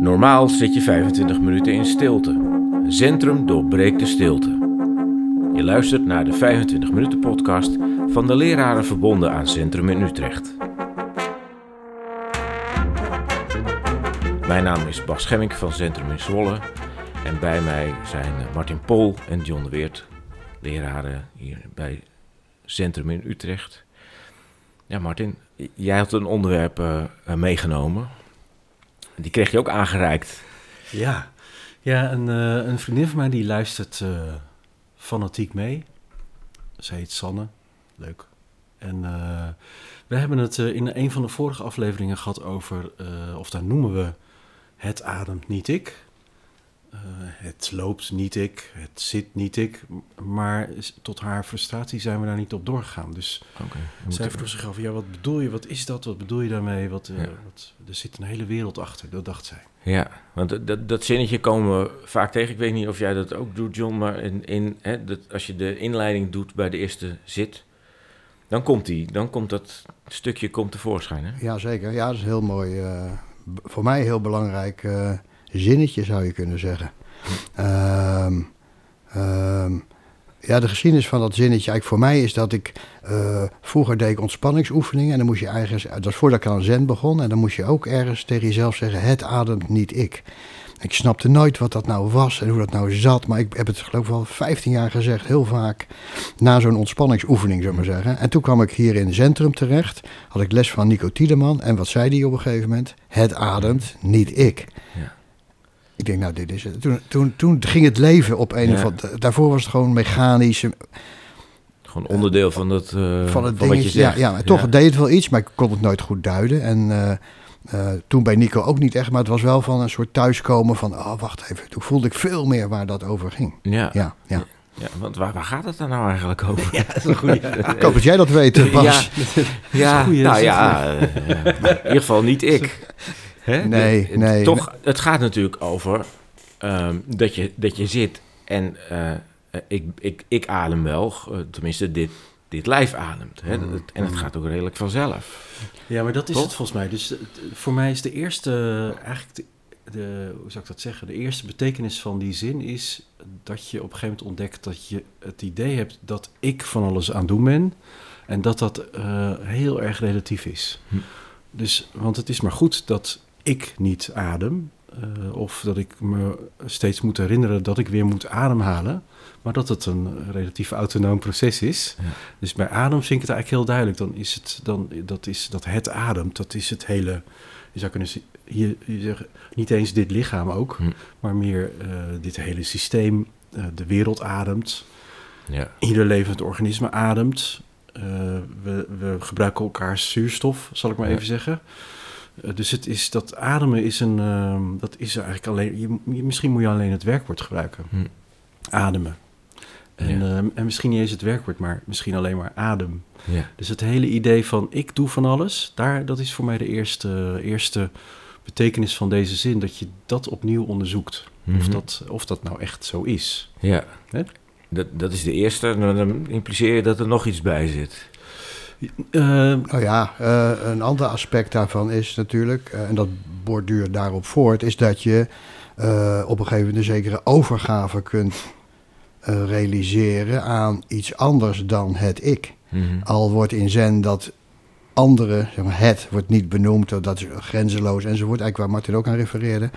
Normaal zit je 25 minuten in stilte. Centrum doorbreekt de stilte. Je luistert naar de 25 minuten podcast van de leraren verbonden aan Centrum in Utrecht. Mijn naam is Bas Schemmink van Centrum in Zwolle. En bij mij zijn Martin Pol en John Weert, leraren hier bij Centrum in Utrecht. Ja, Martin, jij had een onderwerp uh, meegenomen. Die kreeg je ook aangereikt. Ja, ja een, uh, een vriendin van mij die luistert uh, fanatiek mee. Ze heet Sanne. Leuk. En we hebben het in een van de vorige afleveringen gehad over, of daar noemen we het ademt niet ik. Uh, het loopt niet ik, het zit niet ik. Maar tot haar frustratie zijn we daar niet op doorgegaan. Dus okay, zij vroeg zich af, ja, wat bedoel je, wat is dat, wat bedoel je daarmee? Wat, uh, wat, er zit een hele wereld achter, dat dacht zij. Ja, want dat, dat zinnetje komen we vaak tegen. Ik weet niet of jij dat ook doet, John, maar in, in, hè, dat, als je de inleiding doet bij de eerste zit, dan komt die, dan komt dat stukje komt tevoorschijn. Hè? Ja, zeker. Ja, dat is heel mooi. Uh, voor mij heel belangrijk zinnetje, zou je kunnen zeggen. Um, um, ja, de geschiedenis van dat zinnetje, eigenlijk voor mij is dat ik uh, vroeger deed ik ontspanningsoefeningen en dan moest je ergens, dat was voordat ik aan zen begon, en dan moest je ook ergens tegen jezelf zeggen: het ademt niet ik. Ik snapte nooit wat dat nou was en hoe dat nou zat. Maar ik heb het geloof ik wel 15 jaar gezegd, heel vaak. Na zo'n ontspanningsoefening, zullen we maar zeggen. En toen kwam ik hier in het centrum terecht. Had ik les van Nico Tiedeman. En wat zei die op een gegeven moment? Het ademt, niet ik. Ja. Ik denk, nou, dit is het. Toen, toen, toen ging het leven op een of andere... Daarvoor was het gewoon mechanisch. Gewoon onderdeel van, dat, uh, van het ding. Ja, ja, maar toch deed het wel iets, maar ik kon het nooit goed duiden. En uh, uh, toen bij Nico ook niet echt, maar het was wel van een soort thuiskomen van... Oh, wacht even. Toen voelde ik veel meer waar dat over ging. Ja. Ja, ja. Ja, want waar, waar gaat het dan nou eigenlijk over? Ja, dat is een goede. ik hoop dat jij dat weet, Bas. Ja, ja nou ja, in ieder geval niet ik. Hè? Nee, nee. Toch, het gaat natuurlijk over um, dat, je, dat je zit en uh, ik, ik, ik adem wel, uh, tenminste dit, dit lijf ademt. Hè? Mm. En het gaat ook redelijk vanzelf. Ja, maar dat is Toch? het volgens mij. Dus voor mij is de eerste, eigenlijk de, de, hoe zou ik dat zeggen, de eerste betekenis van die zin is dat je op een gegeven moment ontdekt dat je het idee hebt dat ik van alles aan doen ben en dat dat uh, heel erg relatief is. Hm. Dus, want het is maar goed dat ik niet adem. Uh, of dat ik me steeds moet herinneren dat ik weer moet ademhalen. Maar dat het een relatief autonoom proces is. Ja. Dus bij adem vind ik het eigenlijk heel duidelijk. Dan is het, dan, dat, is, dat het ademt, dat is het hele. Je zou kunnen hier, zeggen, niet eens dit lichaam ook, hm. maar meer uh, dit hele systeem. Uh, de wereld ademt. Ja. Ieder levend organisme ademt. we, we gebruiken elkaars zuurstof, zal ik maar ja. even zeggen. Uh, dus het is, dat ademen is een, uh, dat is eigenlijk alleen, je, misschien moet je alleen het werkwoord gebruiken. Hm. Ademen. En, ja. uh, en misschien niet eens het werkwoord, maar misschien alleen maar adem. Ja. Dus het hele idee van ik doe van alles, daar, dat is voor mij de eerste, eerste betekenis van deze zin, dat je dat opnieuw onderzoekt. Mm -hmm. of, dat, of dat nou echt zo is. Ja, dat, dat is de eerste. Dan impliceer je dat er nog iets bij zit. Uh, nou ja, uh, een ander aspect daarvan is natuurlijk, uh, en dat borduurt daarop voort, is dat je op een gegeven moment een zekere overgave kunt realiseren aan iets anders dan het ik. Mm -hmm. Al wordt in zen dat andere, zeg maar, het wordt niet benoemd, dat is grenzeloos enzovoort, eigenlijk waar Martin ook aan refereerde.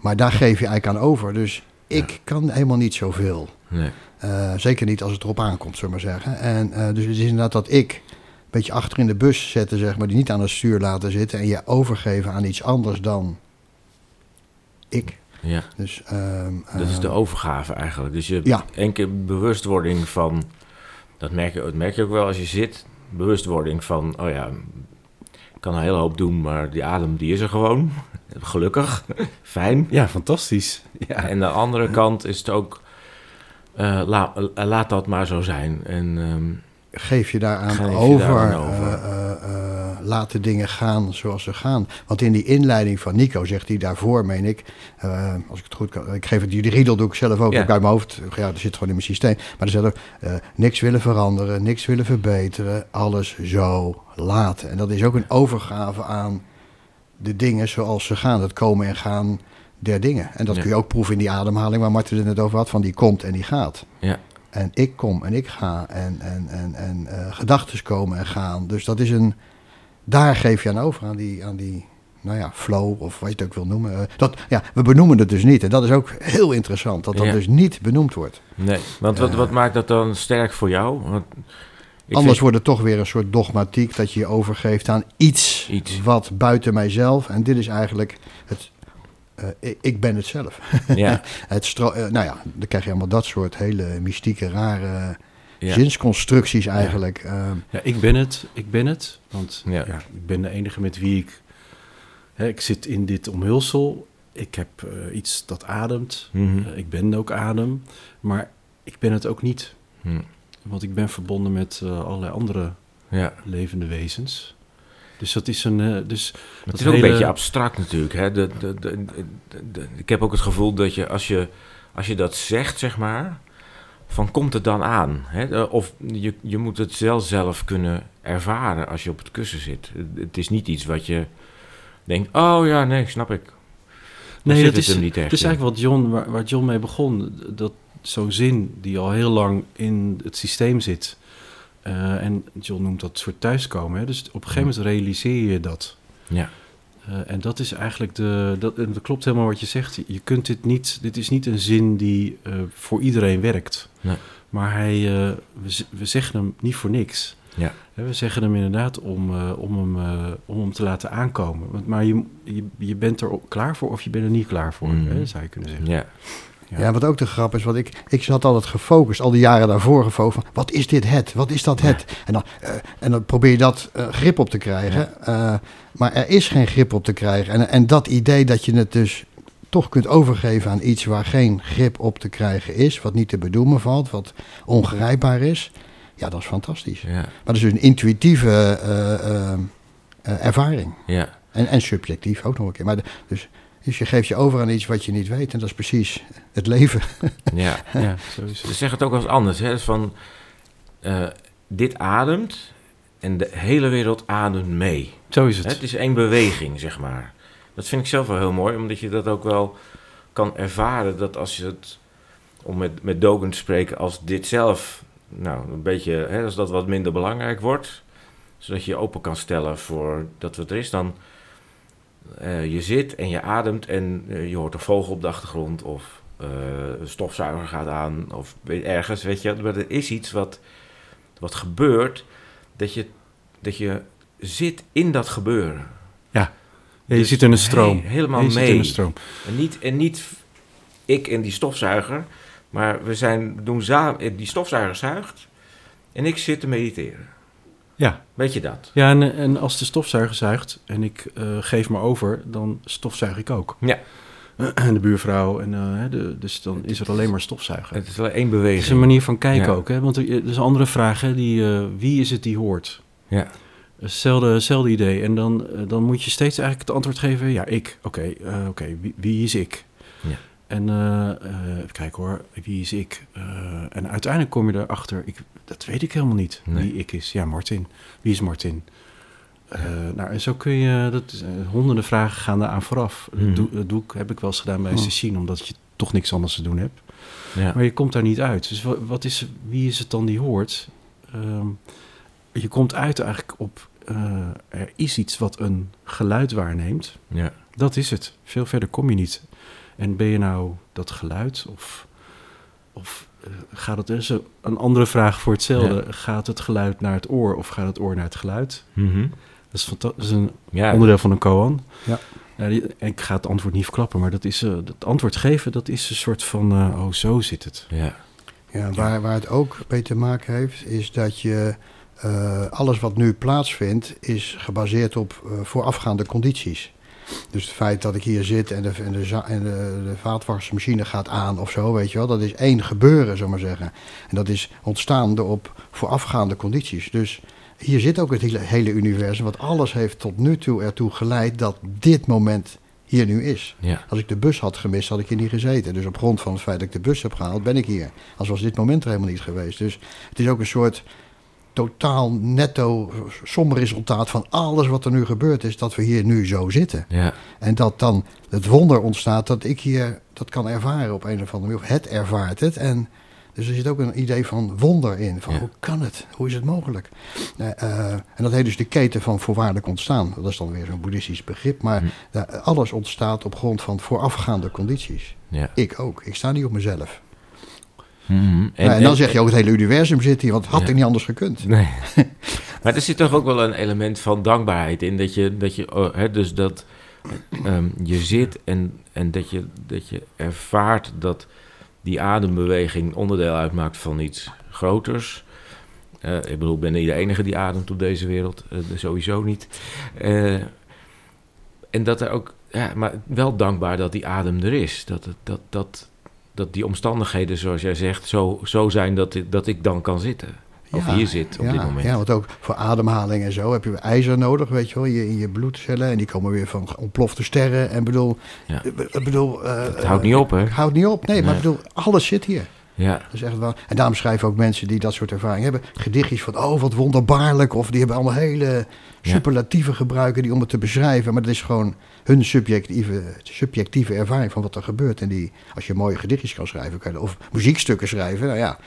maar daar geef je eigenlijk aan over. Dus ik ja. kan helemaal niet zoveel. Nee. Uh, zeker niet als het erop aankomt, zullen we maar zeggen. En uh, dus het is inderdaad dat ik een beetje achter in de bus zetten, zeg maar, die niet aan het stuur laten zitten en je overgeven aan iets anders dan ik. Ja. Dus, um, dat is de overgave eigenlijk. Dus je ja. enkele bewustwording van, dat merk, je, dat merk je ook wel als je zit, bewustwording van, oh ja, kan een hele hoop doen, maar die adem die is er gewoon. Gelukkig, fijn. Ja, fantastisch. Ja. En aan de andere kant is het ook uh, la, uh, laat dat maar zo zijn. En, um, geef je daaraan over. Je daaraan over. Uh, laat de dingen gaan zoals ze gaan. Want in die inleiding van Nico zegt hij daarvoor, meen ik, als ik het goed kan, ik geef het, die riedel doe ik zelf ook, ja. ook uit mijn hoofd. Ja, dat zit gewoon in mijn systeem. Maar er zegt ook, niks willen veranderen, niks willen verbeteren, alles zo laten. En dat is ook een overgave aan de dingen zoals ze gaan. Het komen en gaan der dingen. En dat Ja. kun je ook proeven in die ademhaling waar Martin het net over had, van die komt en die gaat. Ja. En ik kom en ik ga en, en, en, en eh, gedachten komen en gaan. Dus dat is een, daar geef je aan over, aan die, aan die nou ja, flow of wat je het ook wil noemen. Eh, dat, ja, we benoemen het dus niet. En dat is ook heel interessant, dat dat Ja. dus niet benoemd wordt. Nee, want wat, Eh. wat maakt dat dan sterk voor jou? Want ik Anders vind- wordt het toch weer een soort dogmatiek dat je je overgeeft aan iets, Iets. wat buiten mijzelf. En dit is eigenlijk het. eh, ik, ik ben het zelf. Ja, Het stro- nou ja, dan krijg je allemaal dat soort hele mystieke, rare ja, zinsconstructies eigenlijk. Eh, Ja, ik ben het, ik ben het. Want Ja. ja. ik ben de enige met wie ik... Hè, ik zit in dit omhulsel. Ik heb eh, iets dat ademt. Mhm. Eh, ik ben ook adem. Maar ik ben het ook niet. Hm. Want ik ben verbonden met eh, allerlei andere ja. levende wezens. Dus dat is een... dus het is ook een beetje abstract natuurlijk. Hè? De, de, de, de- de- ik heb ook het gevoel dat je als, je als je dat zegt, zeg maar, van komt het dan aan? Hè? Eh, Of je, je moet het zelf zelf kunnen ervaren als je op het kussen zit. Het is niet iets wat je denkt, oh ja, nee, snap ik. Dan Nee, dat het is, hem niet echt dat is eigenlijk wat John, waar, waar John mee begon. Dat zo'n zin die al heel lang in het systeem zit. Eh, en John noemt dat soort thuiskomen. Hè? Dus op een gegeven moment realiseer je dat. Ja, Eh, en dat is eigenlijk de. Dat, en dat klopt helemaal wat je zegt. Je kunt dit niet. Dit is niet een zin die eh, voor iedereen werkt. Nee. Maar hij, eh, we, we zeggen hem niet voor niks. Ja. We zeggen hem inderdaad om, om, hem, om hem te laten aankomen. Want- Maar je, je, je bent er klaar voor of je bent er niet klaar voor, Mhm. hè, zou je kunnen zeggen. ja, Ja. Ja. wat ook de grap is, wat ik, ik zat altijd gefocust, al die jaren daarvoor gefocust, van wat is dit het? Wat is dat het? En, dan, eh, en dan probeer je dat eh, grip op te krijgen. Eh, maar er is geen grip op te krijgen. En, en dat idee dat je het dus toch kunt overgeven aan iets waar geen grip op te krijgen is, wat niet te bedoelen valt, wat ongrijpbaar is, ja, dat is fantastisch. ja, Maar dat is dus een intuïtieve ervaring. ja. En, en subjectief ook nog een keer. Maar de- dus, dus je geeft je over aan iets wat je niet weet. En dat is precies het leven. ja. Ja, het. zeggen het ook wel eens anders. Hè? Van, eh, dit ademt en de hele wereld ademt mee. Zo is Hè, het. Het is één beweging, zeg maar. Dat vind ik zelf wel heel mooi, omdat je dat ook wel kan ervaren. Dat als je het, om met, met Dogen te spreken, als dit zelf, nou, een beetje, hè, als dat wat minder belangrijk wordt, zodat je je open kan stellen voor dat wat er is, dan eh, je zit en je ademt en eh, je hoort een vogel op de achtergrond of eh, een stofzuiger gaat aan of weet- ergens, weet je. Maar er is iets wat, wat gebeurt, dat je, dat je zit in dat gebeuren. Ja, je Dus zit in een stroom. he- helemaal je zit mee. in een stroom. En niet, en niet ik en die stofzuiger, maar we zijn, doen samen, die stofzuiger zuigt en ik zit te mediteren. Ja, Weet je dat? ja en, en als de stofzuiger zuigt en ik eh, geef me over, dan stofzuig ik ook. Ja. En de buurvrouw, en, eh, de, dus dan is er alleen maar stofzuigen. Het is alleen één Het is een beweging. manier van kijken Ja. ook. Hè? Want er, er is een andere vraag. Hè? Die, eh, wie is het die hoort? Ja, Hetzelfde, hetzelfde idee. En dan, dan moet je steeds eigenlijk het antwoord geven. Ja, ik. Oké, oké. Wie, wie is ik? En eh, eh, even kijken hoor. Wie is ik? Eh, en uiteindelijk kom je erachter. Ik, dat weet ik helemaal niet. Nee. Wie ik is. Ja, Martin. Wie is Martin? Eh, nou, en zo kun je... Dat, is, honderden vragen gaan daar aan vooraf. Mhm. Dat doe, dat doe ik, heb ik wel eens gedaan bij Mhm. Cecine. Omdat je toch niks anders te doen hebt. ja. Maar je komt daar niet uit. Dus wat, wat is, wie is het dan die hoort? Ehm, je komt uit eigenlijk op... eh, er is iets wat een geluid waarneemt. ja. Dat is het. Veel verder kom je niet. En ben je nou dat geluid? Of, of eh, gaat het... Is een- andere vraag voor hetzelfde. Gaat het geluid naar het oor of gaat het oor naar het geluid? Mhm. Dat is, dat is een ja. onderdeel van een koan. Ja. Die- ik ga het antwoord niet verklappen, maar dat is, eh, het antwoord geven, dat is een soort van, eh, oh, zo zit het. Ja, Ja, waar, waar het ook mee te maken heeft, is dat je eh, alles wat nu plaatsvindt, is gebaseerd op eh, voorafgaande condities. Dus het feit dat ik hier zit en de, en de, za- en de, de vaatwasmachine gaat aan of zo, weet je wel, dat is één gebeuren, zullen we maar zeggen. En dat is ontstaan door op voorafgaande condities. Dus hier zit ook het hele, hele universum, want alles heeft tot nu toe ertoe geleid dat dit moment hier nu is. ja. Als ik de bus had gemist, had ik hier niet gezeten. Dus op grond van het feit dat ik de bus heb gehaald, ben ik hier. Als was dit moment er helemaal niet geweest. Dus het is ook een soort totaal netto somresultaat van alles wat er nu gebeurd is, dat we hier nu zo zitten. Ja. En dat dan het wonder ontstaat dat ik hier dat kan ervaren op een of andere manier. Of het ervaart het. En dus er zit ook een idee van wonder in. Van Ja. hoe kan het? Hoe is het mogelijk? Eh, eh, en dat heet dus de keten van voorwaardelijk ontstaan. Dat is dan weer zo'n boeddhistisch begrip. Maar Hm. alles ontstaat op grond van voorafgaande condities. ja. Ik ook. Ik sta niet op mezelf. Mhm. En, Nou, en dan zeg je ook het hele universum zit hier. Want het had Ja. ik niet anders gekund. Nee. maar er zit toch ook wel een element van dankbaarheid in. Dat je, dat je oh, hè, dus dat ehm, je zit en, en dat, je, dat je ervaart dat die adembeweging onderdeel uitmaakt van iets groters. Eh, ik bedoel, ik ben niet de enige die ademt op deze wereld. eh, sowieso niet. Eh, en dat er ook, ja, maar wel dankbaar dat die adem er is. Dat, dat, dat, dat die omstandigheden, zoals jij zegt, zo, zo zijn dat, ik- dat ik dan kan zitten. Of Ja, hier zit op ja, dit moment. Ja, want ook voor ademhaling en zo heb je ijzer nodig, weet je wel, in je, in je bloedcellen. En die komen weer van ontplofte sterren. En bedoel, Ja. eh, ik bedoel eh, Het houdt niet op, hè? Het houdt niet op, nee, maar Nee. ik bedoel, alles zit hier. Ja, Dat is echt wel. En daarom schrijven ook mensen die dat soort ervaring hebben, gedichtjes van, oh wat wonderbaarlijk. Of die hebben allemaal hele superlatieven gebruiken die om het te beschrijven. Maar dat is gewoon hun subjectieve, subjectieve ervaring van wat er gebeurt. En die, als je mooie gedichtjes kan schrijven, kan je, of muziekstukken schrijven, nou ja,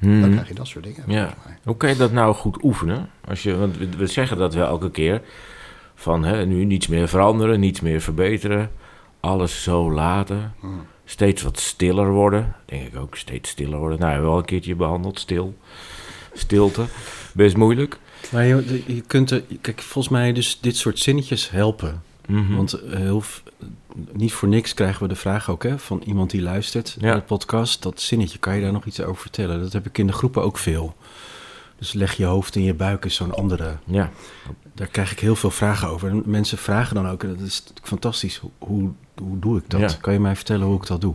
Mhm. dan krijg je dat soort dingen. Ja. Hoe kan je dat nou goed oefenen? Als je, want we, we zeggen dat wel elke keer. Van hè, nu niets meer veranderen, niets meer verbeteren. Alles zo laten. Hmm. Steeds wat stiller worden. Denk ik ook, steeds stiller worden. Nou, hebben we wel een keertje behandeld, stil. Stilte. Best moeilijk. Maar je, je kunt er, kijk, volgens mij dus dit soort zinnetjes helpen. Mhm. Want eh, heel, niet voor niks krijgen we de vraag ook hè, van iemand die luistert Ja. naar de podcast. Dat zinnetje, kan je daar nog iets over vertellen? Dat heb ik in de groepen ook veel. Dus leg je hoofd in je buik is zo'n andere. Ja, Daar krijg ik heel veel vragen over. En mensen vragen dan ook, en dat is fantastisch, hoe, hoe, doe ik dat? Ja. Kan je mij vertellen hoe ik dat doe?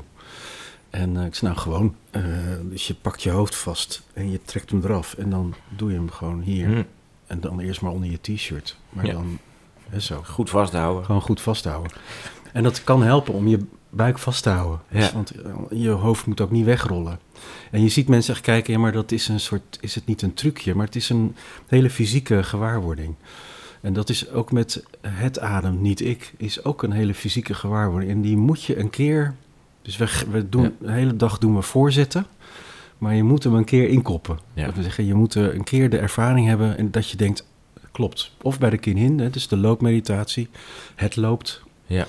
En eh, ik zei, nou gewoon, eh, dus je pakt je hoofd vast en je trekt hem eraf. En dan doe je hem gewoon hier. Mhm. En dan eerst maar onder je t-shirt. Maar Ja. dan, hè, zo. goed vasthouden. Gewoon goed vasthouden. En dat kan helpen om je buik vast te houden. Ja. Dus, want eh, je hoofd moet ook niet wegrollen. En je ziet mensen echt kijken, ja, maar dat is een soort, is het niet een trucje, maar het is een hele fysieke gewaarwording. En dat is ook met het adem, niet ik, is ook een hele fysieke gewaarwording. En die moet je een keer, dus we, we doen, Ja. de hele dag doen we voorzetten, maar je moet hem een keer inkoppen. Ja. Dat wil zeggen, je moet er een keer de ervaring hebben en dat je denkt, klopt. Of bij de kinhin, hè, dus de loopmeditatie, het loopt, Ja.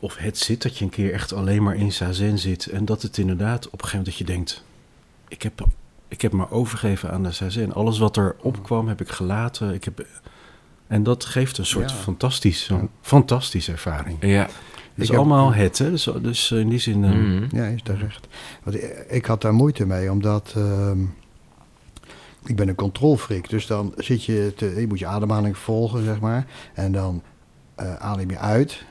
of het zit, dat je een keer echt alleen maar in zazen zit. En dat het inderdaad op een gegeven moment dat je denkt... Ik heb, ik heb me overgegeven aan de zazen. Alles wat er opkwam heb ik gelaten. Ik heb, en dat geeft een soort Ja. fantastisch, Ja. fantastische ervaring. Ja. Het is Ik heb- allemaal het, hè? Dus, dus in die zin... eh, Mhm. Ja, is terecht. Want ik, ik had daar moeite mee, omdat ehm, ik ben een controlfreak. Dus dan zit je, te, je moet je ademhaling volgen, zeg maar. En dan eh, adem je uit.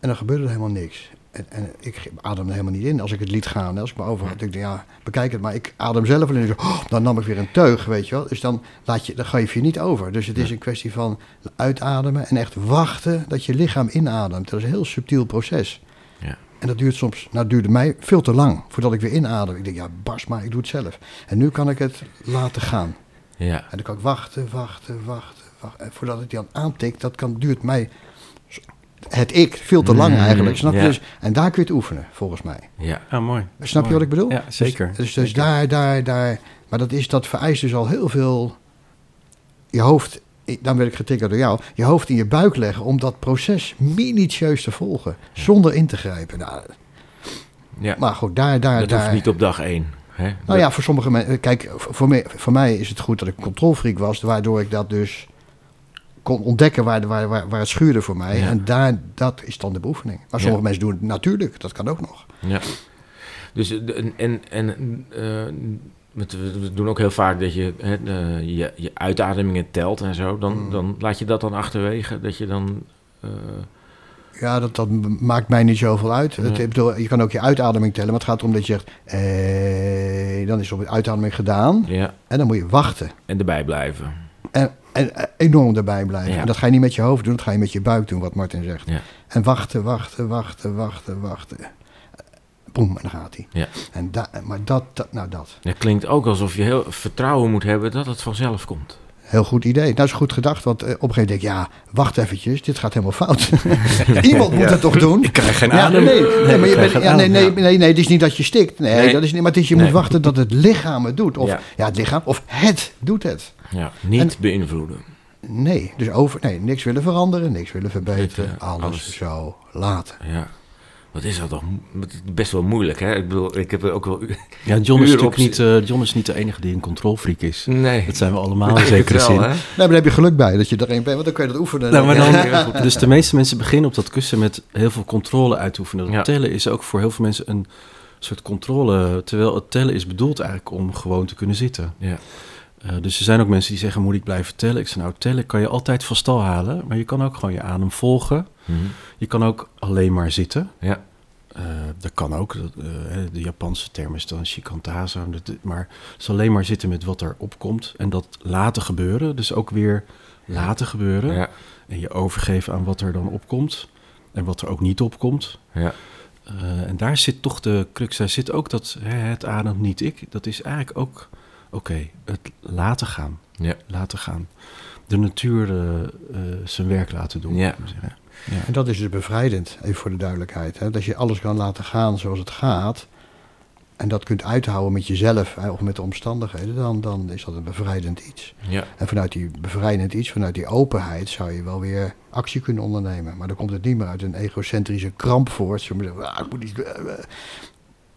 En dan gebeurt er helemaal niks. En, en ik adem er helemaal niet in als ik het liet gaan. Als ik me over had, denk ik, ja, bekijk het maar. Ik adem zelf alleen oh, dan nam ik weer een teug, weet je wel. Dus dan, laat je, dan geef je niet over. Dus het is een kwestie van uitademen en echt wachten dat je lichaam inademt. Dat is een heel subtiel proces. Ja. En dat duurt soms, nou duurde mij veel te lang voordat ik weer inadem. Ik denk, ja, bars maar, ik doe het zelf. En nu kan ik het laten gaan. Ja. En dan kan ik wachten, wachten, wachten, wachten. En voordat het dan aantikt, dat kan, duurt mij, het ik, veel te lang Mm, eigenlijk. Snap je? ja. Dus, en daar kun je het oefenen, volgens mij. Ja. Ah, mooi. Snap je wat ik bedoel? Ja, zeker. Dus, dus, dus Zeker. daar, daar, daar. Maar dat, is, dat vereist dus al heel veel. Je hoofd, dan werd ik getriggerd door jou. Je hoofd in je buik leggen om dat proces minutieus te volgen. Zonder in te grijpen. Nou, ja. maar goed, daar, daar, dat daar. hoeft niet op dag één. Hè? Nou ja, voor sommige mensen. Kijk, voor mij, voor mij is het goed dat ik een controlfreak was. Waardoor ik dat dus kon ontdekken waar, waar, waar, waar het schuurde voor mij. Ja. En daar, dat is dan de beoefening. Maar sommige Ja. mensen doen het natuurlijk. Dat kan ook nog. Ja. Dus eh, en, en, en eh, we doen ook heel vaak dat je hè, je, je uitademingen telt en zo. Dan, Mm. dan laat je dat dan achterwege. Dat je dan. eh, Ja, dat, dat maakt mij niet zoveel uit. Ja. Het, ik bedoel, je kan ook je uitademing tellen, maar het gaat erom dat je zegt... Eh, dan is op de uitademing gedaan ja. en dan moet je wachten. En erbij blijven. En, en enorm erbij blijven. Ja. En dat ga je niet met je hoofd doen, dat ga je met je buik doen, wat Martin zegt. Ja. En wachten, wachten, wachten, wachten, wachten. boem, en dan gaat hij. Ja. En da, maar dat, dat, nou dat. Het klinkt ook alsof je heel vertrouwen moet hebben dat het vanzelf komt. Heel goed idee. Dat is goed gedacht, want eh, op een gegeven moment denk ik, ja, wacht eventjes, dit gaat helemaal fout. Iemand moet het toch doen? Ik krijg geen Ja, adem. nee, nee, maar je ik krijg bent, geen ja, nee, nee, nee, nee, het is niet dat je stikt. Nee, Nee. dat is niet, maar het is, je Nee. moet wachten dat het lichaam het doet. Of Ja. ja. het lichaam, of het doet het. Ja, niet En- beïnvloeden. Nee, dus over, nee, niks willen veranderen, niks willen verbeteren, alles, alles. zo laten. Ja. Wat is dat toch het best wel moeilijk, hè? Ik bedoel, ik heb er ook wel... Ja, John is, natuurlijk op niet, eh, John is niet de enige die een controlfreak is. Nee. Dat zijn we allemaal in het zekere wel, zin. hè? Nee, maar daar heb je geluk bij dat je er een bent, want dan kun je dat oefenen. Nou, maar dan, dus de meeste mensen beginnen op dat kussen met heel veel controle uitoefenen. Dat Ja. tellen is ook voor heel veel mensen een soort controle. Terwijl het tellen is bedoeld eigenlijk om gewoon te kunnen zitten. Ja. Eh, dus er zijn ook mensen die zeggen, moet ik blijven tellen? Ik zeg, nou, tellen kan je altijd van stal halen. Maar je kan ook gewoon je adem volgen. Mhm. Je kan ook alleen maar zitten. Ja. Eh, dat kan ook. Dat, eh, de Japanse term is dan shikantaza. Maar het is alleen maar zitten met wat er opkomt. En dat laten gebeuren. Dus ook weer laten gebeuren. Ja. En je overgeven aan wat er dan opkomt. En wat er ook niet opkomt. Ja. En daar zit toch de crux. Daar zit ook dat hè, het ademt niet ik. Dat is eigenlijk ook, oké, het laten gaan. Ja. Laten gaan. De natuur eh, eh, zijn werk laten doen. Ja. zeggen. Ja. En dat is dus bevrijdend, even voor de duidelijkheid. Hè? Dat je alles kan laten gaan zoals het gaat. En dat kunt uithouden met jezelf hè, of met de omstandigheden. Dan, dan is dat een bevrijdend iets. Ja. En vanuit die bevrijdend iets, vanuit die openheid, zou je wel weer actie kunnen ondernemen. Maar dan komt het niet meer uit een egocentrische kramp voort. Zo maar zeggen, ah, ik moet iets, eh.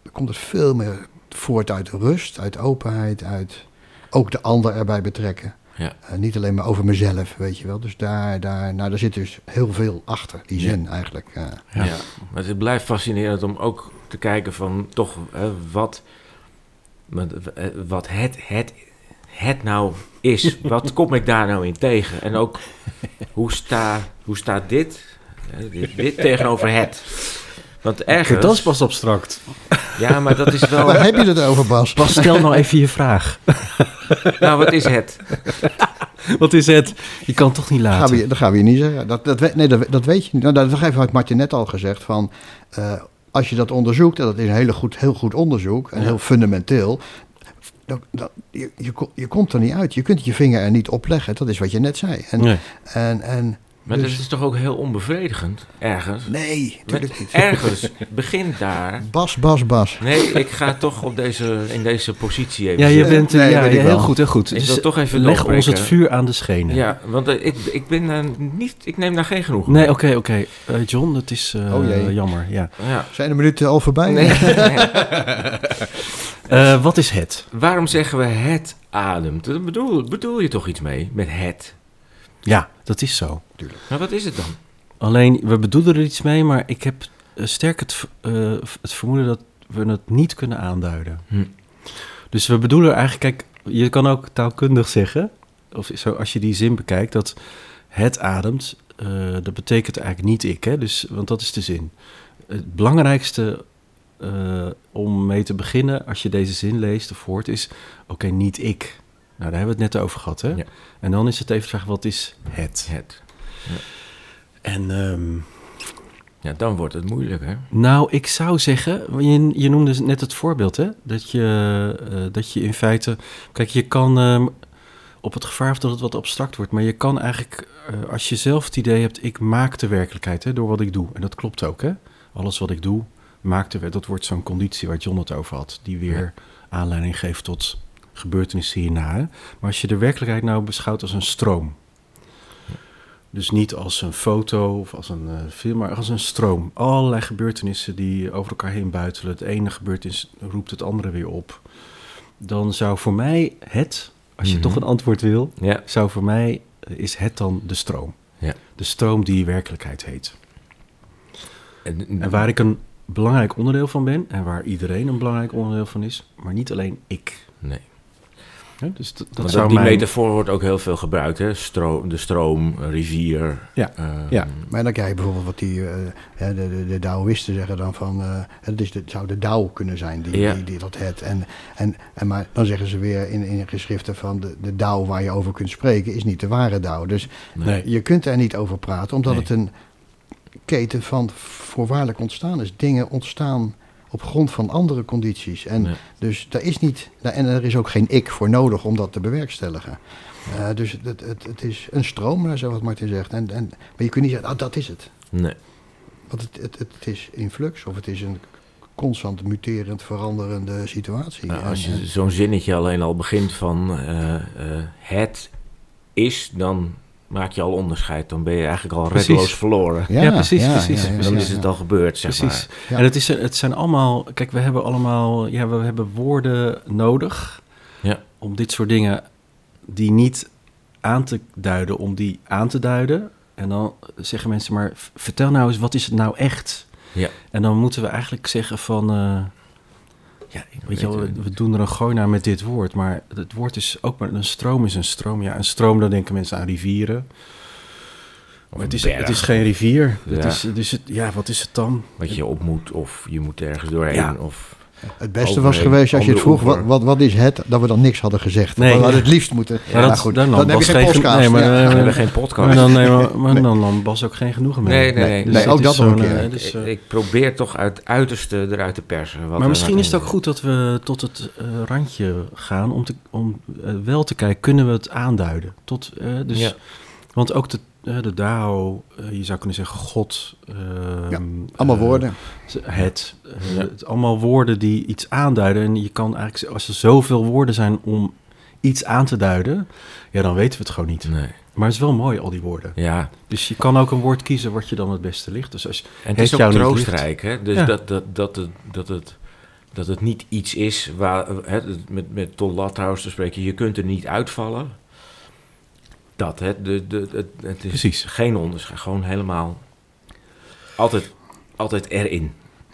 dan komt het veel meer voort uit rust, uit openheid, uit ook de ander erbij betrekken. Ja. Eh, niet alleen maar over mezelf, weet je wel. Dus daar, daar, nou, daar zit dus heel veel achter, die Ja. zin eigenlijk. eh. Ja. Maar het blijft fascinerend om ook te kijken van toch hè, wat, wat, eh, wat het, het, het nou is. Wat kom ik daar nou in tegen? En ook hoe, sta, hoe staat dit, hè, dit, dit tegenover het? Want Dat is ergens... pas abstract. Ja, maar dat is wel... Waar heb je het over, Bas? Bas, stel nou even je vraag. Nou, wat is het? Wat is het? Je kan het toch niet Dat gaan, laten. we, dat gaan we je niet zeggen. Dat, dat, nee, dat, dat weet je niet. Nou, dat heeft Martin net al gezegd. Van, eh, als je dat onderzoekt, en dat is een hele goed, heel goed onderzoek en Ja. heel fundamenteel. Dat, dat, je, je, je komt er niet uit. Je kunt je vinger er niet op leggen. Dat is wat je net zei. En, Nee. en, en, Maar Dus- dat is toch ook heel onbevredigend, ergens? nee, natuurlijk Met niet. ergens begint daar... Bas, Bas, Bas. Nee, ik ga toch op deze, in deze positie even Ja, je zitten. bent eh, Nee, ja, heel goed, heel goed. Ik Dus wil toch even leg ons het vuur aan de schenen. Ja, want eh, ik, ik ben niet... Ik neem daar geen genoeg Nee, oké, oké. Eh, John, dat is eh, Oh jee. jammer. Ja. Ja. Zijn de minuten al voorbij? Nee. Eh, wat is het? Waarom zeggen we het ademt? Bedoel, bedoel je toch iets mee met het? Ja, dat is zo. Maar wat is het dan? Alleen, we bedoelen er iets mee, maar ik heb eh, sterk het, eh, het vermoeden dat we het niet kunnen aanduiden. Hm. Dus we bedoelen eigenlijk, kijk, je kan ook taalkundig zeggen, of zo als je die zin bekijkt, dat het ademt, eh, dat betekent eigenlijk niet ik, hè? Dus, want dat is de zin. Het belangrijkste eh, om mee te beginnen, als je deze zin leest of hoort, is, oké, niet ik. Nou, daar hebben we het net over gehad, hè? Ja. En dan is het even de vraag, wat is het? Het. En ehm, Ja, dan wordt het moeilijk, hè? nou, ik zou zeggen, je, je noemde net het voorbeeld, hè? Dat je, eh, dat je in feite, kijk, je kan ehm, op het gevaar of dat het wat abstract wordt, maar je kan eigenlijk, eh, als je zelf het idee hebt, ik maak de werkelijkheid hè, door wat ik doe. En dat klopt ook, hè? Alles wat ik doe, maakt de Dat wordt zo'n conditie waar John het over had, die weer aanleiding geeft tot gebeurtenissen hierna. Hè? Maar als je de werkelijkheid nou beschouwt als een stroom. Dus niet als een foto of als een eh, film, maar als een stroom. Allerlei gebeurtenissen die over elkaar heen buitelen. Het ene gebeurtenis roept het andere weer op. Dan zou voor mij het, als je Mhm. toch een antwoord wil, Ja. zou voor mij eh, is het dan de stroom. Ja. De stroom die werkelijkheid heet. En, En waar ik een belangrijk onderdeel van ben en waar iedereen een belangrijk onderdeel van is, maar niet alleen ik. Nee. Hè, Dus dat, dat Want zou die mijn... metafoor wordt ook heel veel gebruikt, hè? Stroom, de stroom, rivier. Ja. ehm, Ja. Maar dan krijg je bijvoorbeeld wat die, eh, de, de, de Taoïsten zeggen dan van, eh, het is de, het zou de Tao kunnen zijn, die, Ja. die, die dat het. En, en, en maar dan zeggen ze weer in, in geschriften van, de, de Tao waar je over kunt spreken is niet de ware Tao. Dus Nee. je kunt er niet over praten, omdat Nee. het een keten van voorwaardelijk ontstaan is. Dingen ontstaan op grond van andere condities. En dus daar is niet, en er is ook geen ik voor nodig om dat te bewerkstelligen. Eh, dus het, het, het is een stroom, eh, zoals Martin zegt. En, en, maar je kunt niet zeggen, ah, dat is het. Nee. Want het, het, het is in flux of het is een constant muterend, veranderende situatie. Nou, als eh, je zo'n zinnetje alleen al begint van eh, eh, het is, dan maak je al onderscheid. Dan ben je eigenlijk al Precies. reddeloos verloren. Ja, precies, precies. ja, ja, dan ja, is ja. het al gebeurd, zeg Precies. maar. Ja. En het, is, het zijn allemaal, kijk, we hebben allemaal, ja, we hebben woorden nodig Ja. om dit soort dingen die niet aan te duiden, om die aan te duiden. En dan zeggen mensen maar, vertel nou eens, wat is het nou echt? Ja. En dan moeten we eigenlijk zeggen van, eh, ja, weet je wel, we, we doen er een gooi naar met dit woord, maar het woord is ook maar, een stroom is een stroom. Ja, een stroom, dan denken mensen aan rivieren. Maar het is, berg, het is geen rivier. Het Ja. is, dus het, ja, wat is het dan? Wat je op moet, of je moet ergens doorheen. Ja. Of, Het beste was geweest als je het vroeg, wat, wat, wat is het, dat we dan niks hadden gezegd. Nee, we hadden ja. het liefst moeten. Ja, dat- maar goed, dan dan, heb je was geen podcast. nee, maar, ja. eh, we hebben geen podcast. Maar dan, maar dan nam Bas ook geen genoegen mee. Nee, nee, Nee, nee. nee, het ook dat nog een zo'n, keer. eh, dus, eh, ik, ik probeer toch uit het uiterste eruit te persen. Wat maar misschien is het ook goed dat we tot het eh, randje gaan om, te, om wel te kijken, kunnen we het aanduiden? Tot, eh, dus, Ja. Want ook de, de Dao, eh, je zou kunnen zeggen God. ehm, Ja, Allemaal eh, woorden. Het. eh, Ja. het. Allemaal woorden die iets aanduiden. En je kan eigenlijk, zeggen, als er zoveel woorden zijn om iets aan te duiden, ja, dan weten we het gewoon niet. Nee, Maar het is wel mooi, al die woorden. ja. Dus je kan ook een woord kiezen wat je dan het beste ligt. Dus als, En het is ook troostrijk, hè? Dus Ja. dat, dat, dat, het, dat, het, dat het niet iets is waar, hè, met, met Ton Lathuis te spreken, je kunt er niet uitvallen. Dat, hè? De, de, het, het is Precies. geen onderscheid, gewoon helemaal altijd, altijd erin.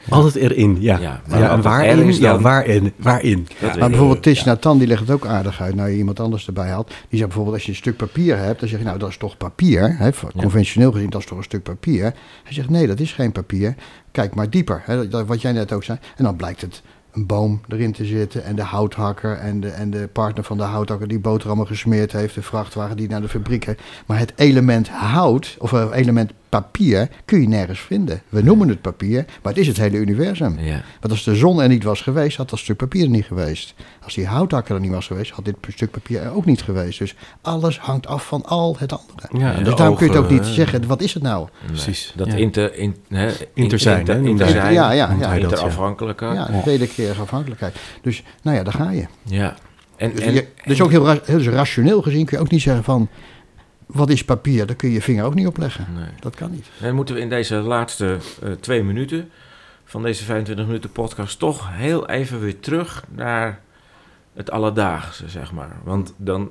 Altijd erin, ja. Ja, Ja, maar en waarin? Ja, dan- waarin? Waarin? Ja. weet Maar ik. bijvoorbeeld Tish Ja. Nathan, die legt het ook aardig uit. Nou, je iemand anders erbij had. Die zegt bijvoorbeeld, als je een stuk papier hebt, dan zeg je, nou, dat is toch papier. Hè? Conventioneel gezien, dat is toch een stuk papier. Hij zegt, nee, dat is geen papier. Kijk maar dieper. Hè? Dat- Wat jij net ook zei. En dan blijkt het een boom erin te zitten. En de houthakker en de, en de partner van de houthakker die boterhammen gesmeerd heeft. De vrachtwagen die naar de fabriek. Maar het element hout, of het element papier, kun je nergens vinden. We noemen het papier, maar het is het hele universum. Ja, Want als de zon er niet was geweest, had dat stuk papier er niet geweest. Als die houthakker er niet was geweest, had dit stuk papier er ook niet geweest. Dus alles hangt af van al het andere. Ja, en dus daarom kun je het ook niet zeggen, wat is het nou? nee. Precies, Dat ja. inter, in, hè, Interzijn, inter, hè, noemt hij interzijn, dat. Ja, ja, ja. dat, ja. interafhankelijke. Ja, de wederkerige afhankelijkheid. Dus nou ja, daar ga je. Ja. En, Dus, en, je, dus ook heel, ra- heel dus rationeel gezien kun je ook niet zeggen van, wat is papier? Daar kun je je vinger ook niet op leggen. nee. Dat kan niet. Dan moeten we in deze laatste eh, twee minuten van deze 25 minuten podcast toch heel even weer terug naar het alledaagse, zeg maar. Want dan,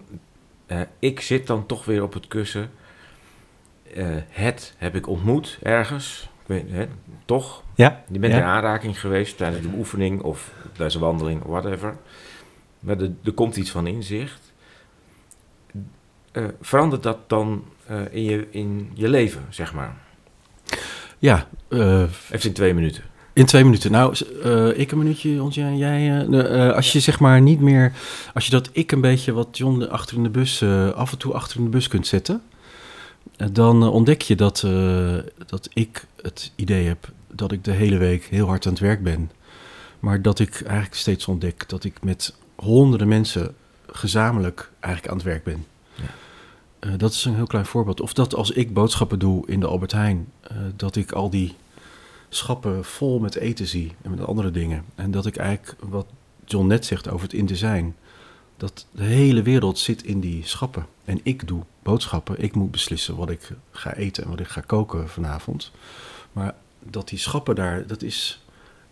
eh, ik zit dan toch weer op het kussen. Eh, het heb ik ontmoet ergens, ik weet, hè, toch? Ja, Je bent Ja. in aanraking geweest tijdens de oefening of tijdens een wandeling, whatever. Maar er, er komt iets van inzicht. Eh, verandert dat dan eh, in, je, in je leven, zeg maar? ja eh, Even in twee minuten. in twee minuten. Nou, ik een minuutje, Ontje, en jij. als je zeg maar niet meer, als je dat ik een beetje wat John achter in de bus, af en toe achter in de bus kunt zetten, dan ontdek je dat, dat ik het idee heb dat ik de hele week heel hard aan het werk ben. Maar dat ik eigenlijk steeds ontdek dat ik met honderden mensen gezamenlijk eigenlijk aan het werk ben. Eh, dat is een heel klein voorbeeld. Of dat als ik boodschappen doe in de Albert Heijn, eh, dat ik al die schappen vol met eten zie en met andere dingen. En dat ik eigenlijk, wat John net zegt over het in te zijn, dat de hele wereld zit in die schappen. En ik doe boodschappen. Ik moet beslissen wat ik ga eten en wat ik ga koken vanavond. Maar dat die schappen daar, dat is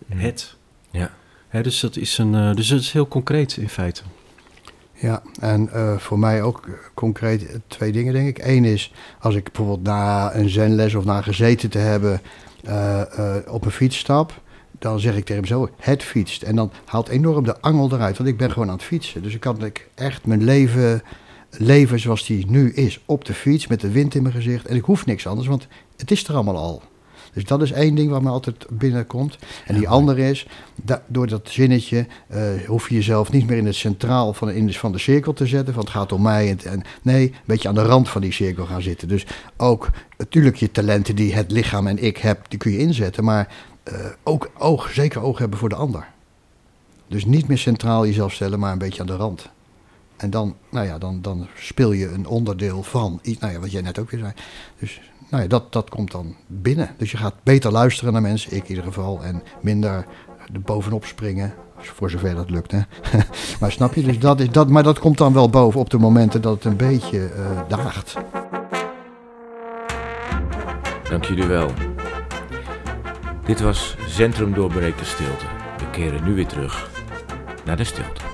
het. Ja. Hè, dus dat is een, eh, dus het is heel concreet in feite. Ja, en eh, voor mij ook concreet twee dingen, denk ik. Eén is, als ik bijvoorbeeld na een zenles of na gezeten te hebben eh, eh, op een fiets stap, dan zeg ik tegen hem zo, het fietst. En dan haalt enorm de angel eruit, want ik ben gewoon aan het fietsen. Dus ik kan ik echt mijn leven leven zoals die nu is, op de fiets, met de wind in mijn gezicht. En ik hoef niks anders, want het is er allemaal al. Dus dat is één ding wat me altijd binnenkomt. En die andere is, da- door dat zinnetje eh, hoef je jezelf niet meer in het centraal van, in de, van de cirkel te zetten. Van het gaat om mij. En, en, nee, een beetje aan de rand van die cirkel gaan zitten. Dus ook natuurlijk je talenten die het lichaam en ik heb, die kun je inzetten. Maar eh, ook oog, zeker oog hebben voor de ander. Dus niet meer centraal jezelf stellen, maar een beetje aan de rand. En dan, nou ja, dan, dan speel je een onderdeel van iets, nou ja, wat jij net ook weer zei. Dus nou ja, dat, dat komt dan binnen. Dus je gaat beter luisteren naar mensen, ik in ieder geval, en minder er bovenop springen. Voor zover dat lukt, hè. maar snap je, dus dat is, dat, maar dat komt dan wel boven op de momenten dat het een beetje uh, daagt. Dank jullie wel. Dit was Centrum Doorbreekt de Stilte. We keren nu weer terug naar de stilte.